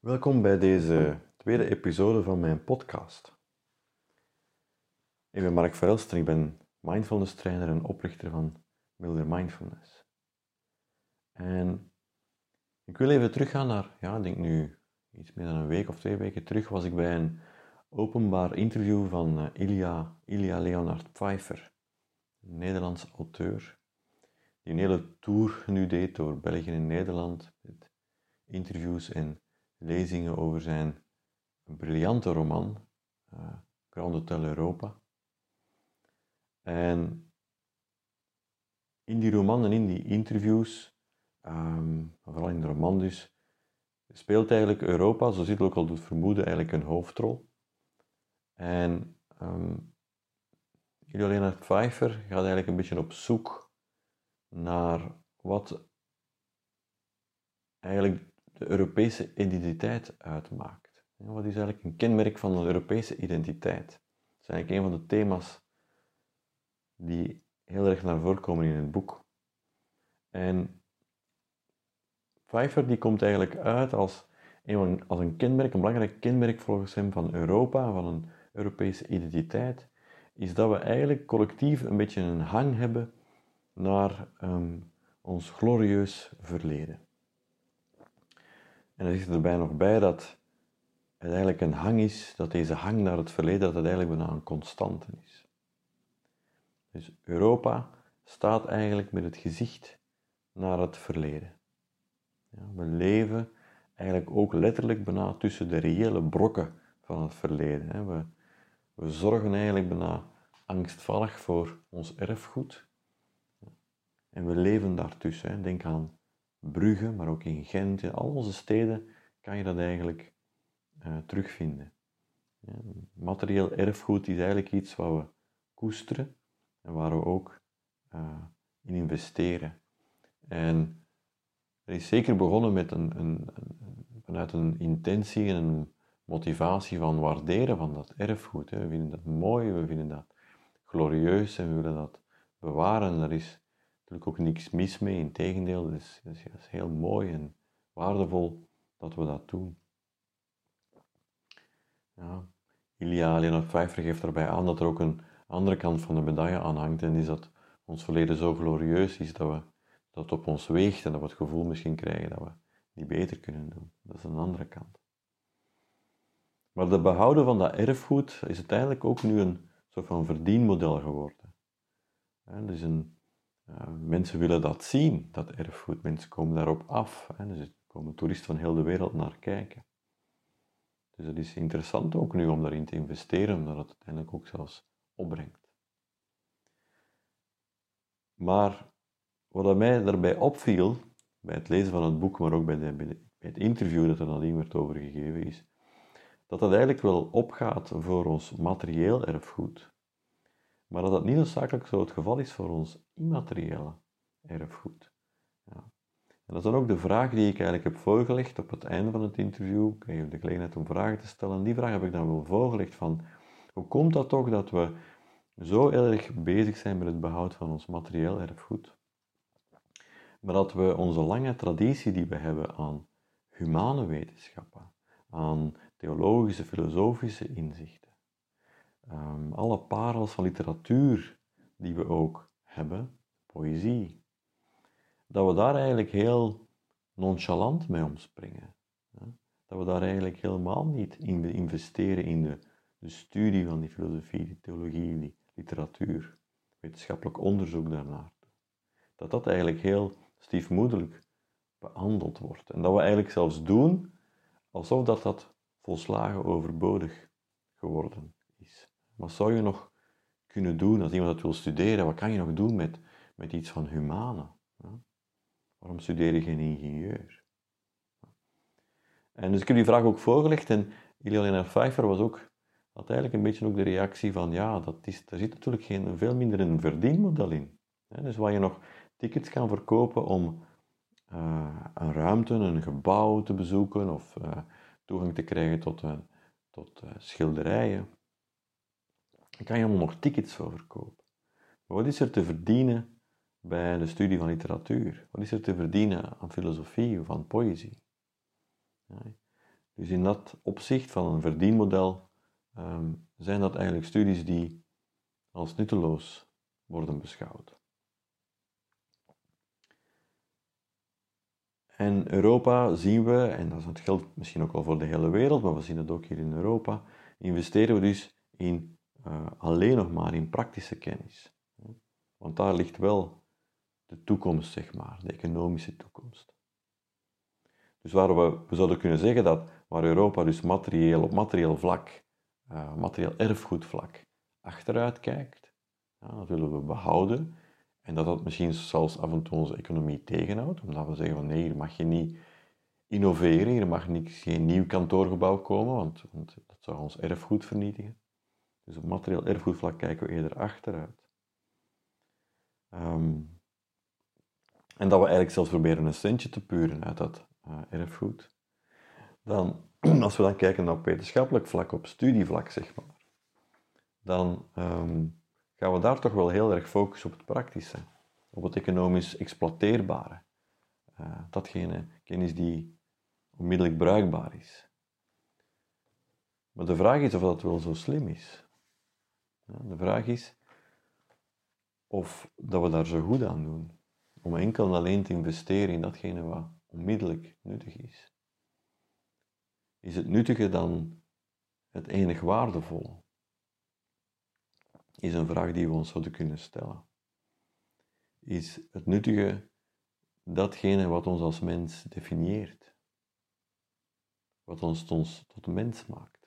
Welkom bij deze tweede episode van mijn podcast. Ik ben Mark Verelst en ik ben mindfulness trainer en oprichter van Milder Mindfulness. En ik wil even teruggaan naar, ja, ik denk nu iets meer dan een week of twee weken terug, was ik bij een openbaar interview van uh, Ilya, Ilya Leonard Pfeiffer, een Nederlandse auteur, die een hele tour nu deed door België en Nederland, met interviews en lezingen over zijn briljante roman, uh, Grand Hotel Europa. En in die roman en in die interviews, um, vooral in de roman dus, speelt eigenlijk Europa, zoals het ook al doet vermoeden, eigenlijk een hoofdrol. En um, Juliana Pfeiffer gaat eigenlijk een beetje op zoek naar wat eigenlijk de Europese identiteit uitmaakt. Wat is eigenlijk een kenmerk van een Europese identiteit? Dat is eigenlijk een van de thema's die heel erg naar voren komen in het boek. En Pfeiffer die komt eigenlijk uit als een, als een kenmerk, een belangrijk kenmerk volgens hem van Europa, van een Europese identiteit, is dat we eigenlijk collectief een beetje een hang hebben naar um, ons glorieus verleden. En dan zit er erbij nog bij dat het eigenlijk een hang is, dat deze hang naar het verleden, dat het eigenlijk bijna een constante is. Dus Europa staat eigenlijk met het gezicht naar het verleden. Ja, we leven eigenlijk ook letterlijk bijna tussen de reële brokken van het verleden. We, we zorgen eigenlijk bijna angstvallig voor ons erfgoed. En we leven daartussen. Denk aan Brugge, maar ook in Gent, in al onze steden kan je dat eigenlijk uh, terugvinden. Ja, materieel erfgoed is eigenlijk iets wat we koesteren en waar we ook uh, in investeren. En er is zeker begonnen met een, een, vanuit een intentie en een motivatie van waarderen van dat erfgoed. Hè. We vinden dat mooi, we vinden dat glorieus en we willen dat bewaren. Er is natuurlijk ook niks mis mee, in tegendeel, het is, het is heel mooi en waardevol dat we dat doen. Ja, Ilia Leonard Pfeiffer geeft daarbij aan dat er ook een andere kant van de medaille aan hangt en is dat ons verleden zo glorieus is dat, we, dat het op ons weegt en dat we het gevoel misschien krijgen dat we niet beter kunnen doen. Dat is een andere kant. Maar de behouden van dat erfgoed is uiteindelijk ook nu een soort van verdienmodel geworden. is een, uh, mensen willen dat zien, dat erfgoed. Mensen komen daarop af. Hè. Dus er komen toeristen van heel de wereld naar kijken. Dus het is interessant ook nu om daarin te investeren, omdat het uiteindelijk ook zelfs opbrengt. Maar wat mij daarbij opviel, bij het lezen van het boek, maar ook bij, de, bij, het interview dat er nadien werd overgegeven, is dat dat eigenlijk wel opgaat voor ons materieel erfgoed, maar dat dat niet noodzakelijk zo het geval is voor ons immateriële erfgoed. Ja. En dat is dan ook de vraag die ik eigenlijk heb voorgelegd op het einde van het interview. Ik heb de gelegenheid om vragen te stellen. Die vraag heb ik dan wel voorgelegd van, hoe komt dat toch dat we zo erg bezig zijn met het behoud van ons materieel erfgoed, maar dat we onze lange traditie die we hebben aan humane wetenschappen, aan theologische, filosofische inzichten, um, alle parels van literatuur die we ook hebben, poëzie, dat we daar eigenlijk heel nonchalant mee omspringen. Dat we daar eigenlijk helemaal niet in investeren in de, de studie van die filosofie, die theologie, die literatuur, wetenschappelijk onderzoek daarnaar. Dat dat eigenlijk heel stiefmoedelijk behandeld wordt. En dat we eigenlijk zelfs doen alsof dat, dat volslagen overbodig geworden wat zou je nog kunnen doen als iemand dat wil studeren? Wat kan je nog doen met, met iets van humane? Waarom studeer je geen ingenieur? En dus ik heb die vraag ook voorgelegd en Iliana Pfeiffer was ook, had eigenlijk een beetje ook de reactie van ja, dat is, daar zit natuurlijk geen, veel minder een verdienmodel in. Dus waar je nog tickets kan verkopen om uh, een ruimte, een gebouw te bezoeken of uh, toegang te krijgen tot, uh, tot schilderijen dan kan je allemaal nog tickets voor verkopen. Wat is er te verdienen bij de studie van literatuur? Wat is er te verdienen aan filosofie of aan poëzie? Ja. Dus in dat opzicht van een verdienmodel ehm, zijn dat eigenlijk studies die als nutteloos worden beschouwd. En Europa zien we, en dat geldt misschien ook wel voor de hele wereld, maar we zien het ook hier in Europa, investeren we dus in, uh, alleen nog maar in praktische kennis. Want daar ligt wel de toekomst, zeg maar, de economische toekomst. Dus waar we, we zouden kunnen zeggen dat waar Europa dus materieel, op materieel vlak, uh, materieel erfgoedvlak, achteruit kijkt, ja, dat willen we behouden, en dat dat misschien zelfs af en toe onze economie tegenhoudt, omdat we zeggen van nee, hier mag je niet innoveren, hier mag niet, geen nieuw kantoorgebouw komen, want, want dat zou ons erfgoed vernietigen. Dus op materieel erfgoedvlak kijken we eerder achteruit. Um, en dat we eigenlijk zelfs proberen een centje te puren uit dat uh, erfgoed. Dan, als we dan kijken naar wetenschappelijk vlak, op studievlak zeg maar, dan um, gaan we daar toch wel heel erg focussen op het praktische, op het economisch exploiteerbare. Uh, datgene kennis die onmiddellijk bruikbaar is. Maar de vraag is of dat wel zo slim is. De vraag is of dat we daar zo goed aan doen. Om enkel en alleen te investeren in datgene wat onmiddellijk nuttig is. Is het nuttiger dan het enig waardevolle? Is een vraag die we ons zouden kunnen stellen. Is het nuttige datgene wat ons als mens definieert? Wat ons, ons tot mens maakt?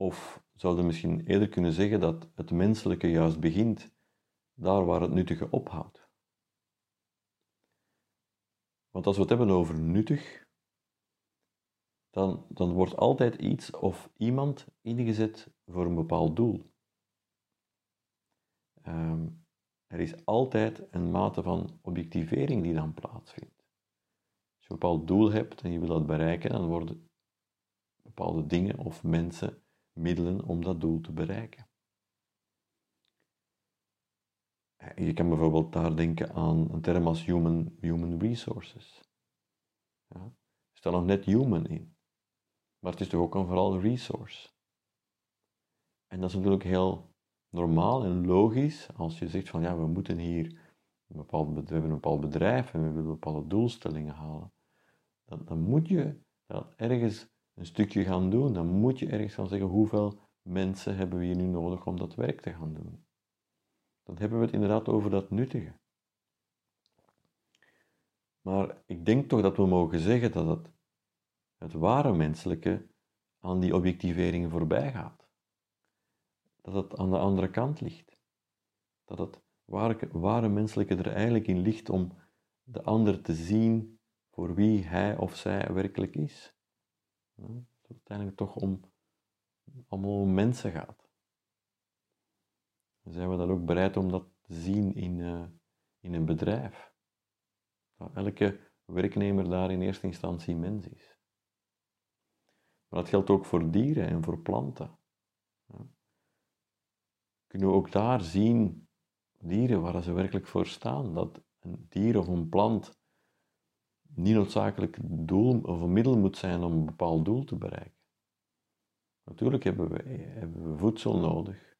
Of zouden misschien eerder kunnen zeggen dat het menselijke juist begint daar waar het nuttige ophoudt? Want als we het hebben over nuttig, dan, dan wordt altijd iets of iemand ingezet voor een bepaald doel. Ehm, er is altijd een mate van objectivering die dan plaatsvindt. Als je een bepaald doel hebt en je wil dat bereiken, dan worden bepaalde dingen of mensen middelen om dat doel te bereiken. Je kan bijvoorbeeld daar denken aan een term als human, human resources. Ja, er staat nog net human in, maar het is toch ook een vooral resource. En dat is natuurlijk heel normaal en logisch als je zegt van ja, we moeten hier een bepaald, we hebben een bepaald bedrijf en we willen bepaalde doelstellingen halen. Dan, dan moet je dat ergens een stukje gaan doen. Dan moet je ergens gaan zeggen hoeveel mensen hebben we hier nu nodig om dat werk te gaan doen. Dan hebben we het inderdaad over dat nuttige. Maar ik denk toch dat we mogen zeggen dat het, het ware menselijke aan die objectiveringen voorbij gaat. Dat het aan de andere kant ligt. Dat het ware, ware menselijke er eigenlijk in ligt om de ander te zien voor wie hij of zij werkelijk is. Dat het uiteindelijk toch om allemaal om mensen gaat. zijn we dan ook bereid om dat te zien in, uh, in een bedrijf? Dat elke werknemer daar in eerste instantie mens is. Maar dat geldt ook voor dieren en voor planten. Ja. Kunnen we ook daar zien, dieren, waar ze werkelijk voor staan? Dat een dier of een plant niet noodzakelijk doel of een middel moet zijn om een bepaald doel te bereiken. Natuurlijk hebben we, we voedsel nodig,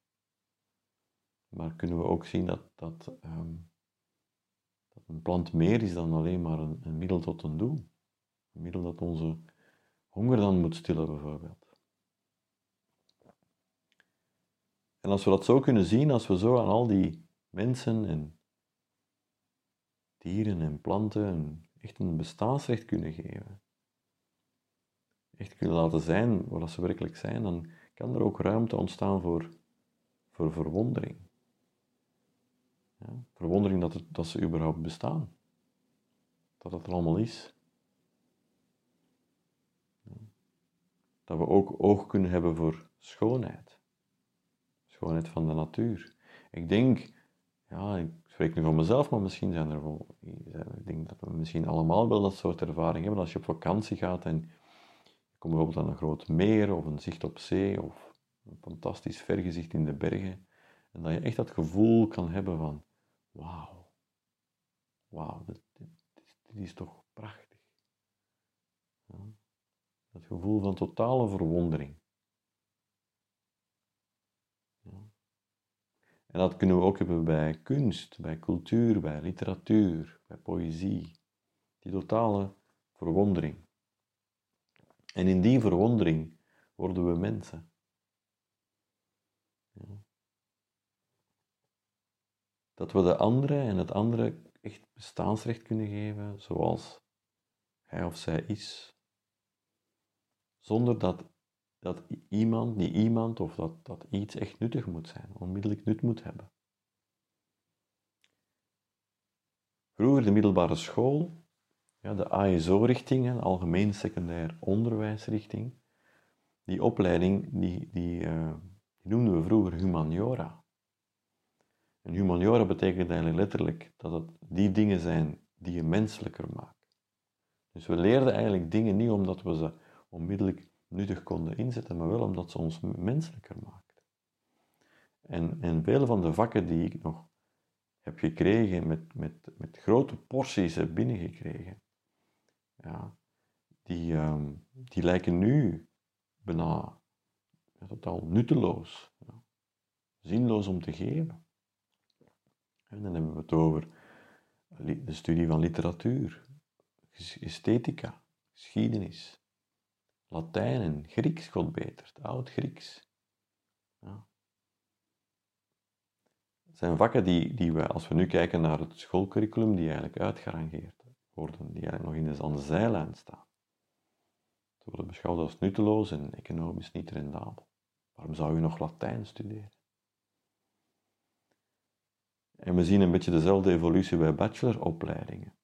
maar kunnen we ook zien dat, dat, um, dat een plant meer is dan alleen maar een, een, middel tot een doel. Een middel dat onze honger dan moet stillen, bijvoorbeeld. En als we dat zo kunnen zien, als we zo aan al die mensen en dieren en planten echt een bestaansrecht kunnen geven, echt kunnen laten zijn wat ze werkelijk zijn, dan kan er ook ruimte ontstaan voor, voor verwondering. Ja, verwondering dat, het, dat ze überhaupt bestaan. Dat het er allemaal is. Dat we ook oog kunnen hebben voor schoonheid. Schoonheid van de natuur. Ik denk, ja, ik spreek nu van mezelf, maar misschien zijn er wel, ik denk dat we misschien allemaal wel dat soort ervaring hebben. Als je op vakantie gaat en je komt bijvoorbeeld aan een groot meer of een zicht op zee of een fantastisch vergezicht in de bergen. En dat je echt dat gevoel kan hebben van, wauw, wauw, dit, dit, is toch prachtig. Ja. gevoel van totale verwondering. En dat kunnen we ook hebben bij kunst, bij cultuur, bij literatuur, bij poëzie. Die totale verwondering. En in die verwondering worden we mensen. Dat we de andere en het andere echt bestaansrecht kunnen geven zoals hij of zij is. Zonder dat, dat iemand, die iemand of dat, dat iets echt nuttig moet zijn, onmiddellijk nut moet hebben. Vroeger de middelbare school, ja, de ASO-richting, Algemeen Secundair Onderwijsrichting, die opleiding die, die, uh, die noemden we vroeger humaniora. En humaniora betekent eigenlijk letterlijk dat het die dingen zijn die je menselijker maken. Dus we leerden eigenlijk dingen niet omdat we ze onmiddellijk nuttig konden inzetten, maar wel omdat ze ons menselijker maakten. En, en vele van de vakken die ik nog heb gekregen, met, met, met grote porties heb binnengekregen, ja, die, um, die lijken nu bijna totaal nutteloos, zinloos om te geven. En dan hebben we het over de studie van literatuur, esthetica, geschiedenis, Latijn en Grieks, God beter, Oud-Grieks. Ja. Het zijn vakken die, die we, als we nu kijken naar het schoolcurriculum, die eigenlijk uitgerangeerd worden, die eigenlijk nog in de, aan de staan. Ze worden beschouwd als nutteloos en economisch niet rendabel. Waarom zou je nog Latijn studeren? En we zien een beetje dezelfde evolutie bij bacheloropleidingen.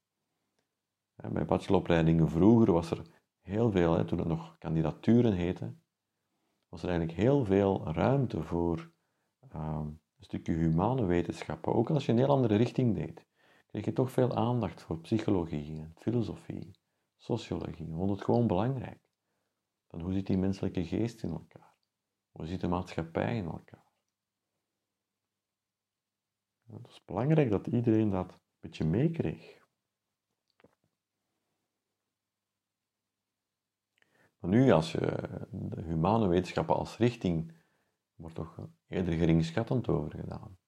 Bij bacheloropleidingen vroeger was er heel veel, toen het nog kandidaturen heette, was er eigenlijk heel veel ruimte voor ehm, een stukje humane wetenschappen. Ook als je een heel andere richting deed, kreeg je toch veel aandacht voor psychologie filosofie, sociologie. Je vond het gewoon belangrijk. Hoe zit die menselijke geest in elkaar? Hoe zit de maatschappij in elkaar? Het is belangrijk dat iedereen dat een beetje meekreeg. Nu, als je de humane wetenschappen als richting, wordt toch eerder geringschattend over gedaan.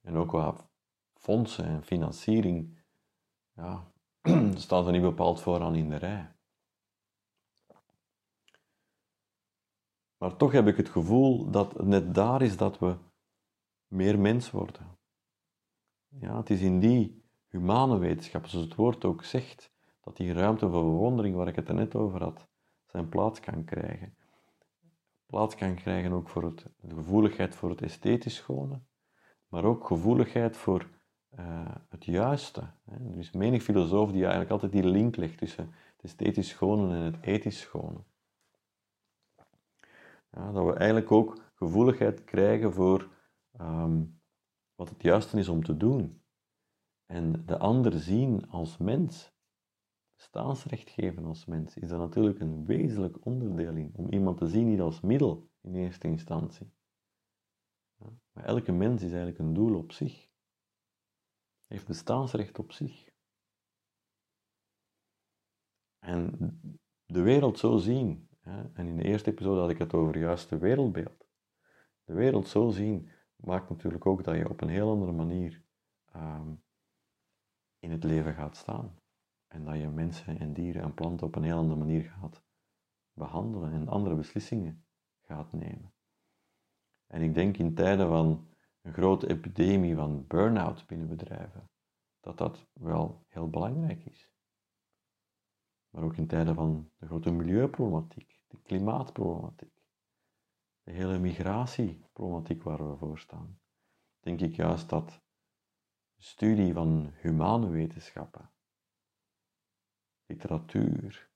En ook qua fondsen en financiering, ja, staat er niet bepaald vooraan in de rij. Maar toch heb ik het gevoel dat het net daar is dat we meer mens worden. Ja, het is in die humane wetenschappen, zoals het woord ook zegt, dat die ruimte voor bewondering, waar ik het er net over had, zijn plaats kan krijgen. Plaats kan krijgen ook voor het, de gevoeligheid voor het esthetisch schone, maar ook gevoeligheid voor uh, het juiste. Er is menig filosoof die eigenlijk altijd die link legt tussen het esthetisch schone en het ethisch schone. Ja, dat we eigenlijk ook gevoeligheid krijgen voor um, wat het juiste is om te doen. En de ander zien als mens, staansrecht geven als mens, is dat natuurlijk een wezenlijk onderdeel in. Om iemand te zien niet als middel in eerste instantie. Ja, maar elke mens is eigenlijk een doel op zich. Heeft bestaansrecht op zich. En de wereld zo zien, en in de eerste episode had ik het over juiste wereldbeeld. De wereld zo zien maakt natuurlijk ook dat je op een heel andere manier ehm, in het leven gaat staan. En dat je mensen en dieren en planten op een heel andere manier gaat behandelen en andere beslissingen gaat nemen. En ik denk in tijden van een grote epidemie van burn-out binnen bedrijven, dat dat wel heel belangrijk is. Maar ook in tijden van de grote milieuproblematiek, de klimaatproblematiek, de hele migratieproblematiek waar we voor staan, denk ik juist dat de studie van humane wetenschappen, literatuur,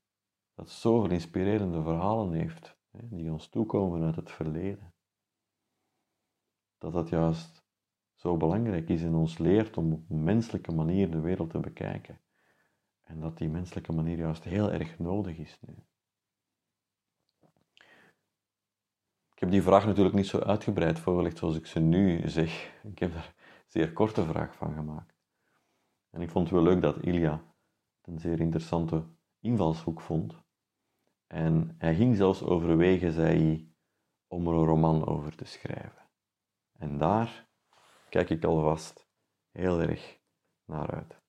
dat zoveel inspirerende verhalen heeft, die ons toekomen uit het verleden. Dat dat juist zo belangrijk is en ons leert om op menselijke manier de wereld te bekijken. En dat die menselijke manier juist heel erg nodig is nu. Ik heb die vraag natuurlijk niet zo uitgebreid voorgelegd zoals ik ze nu zeg. Ik heb daar zeer korte vraag van gemaakt. En ik vond het wel leuk dat Ilja een zeer interessante invalshoek vond. En hij ging zelfs overwegen, zei hij, om er een roman over te schrijven. En daar kijk ik alvast heel erg naar uit.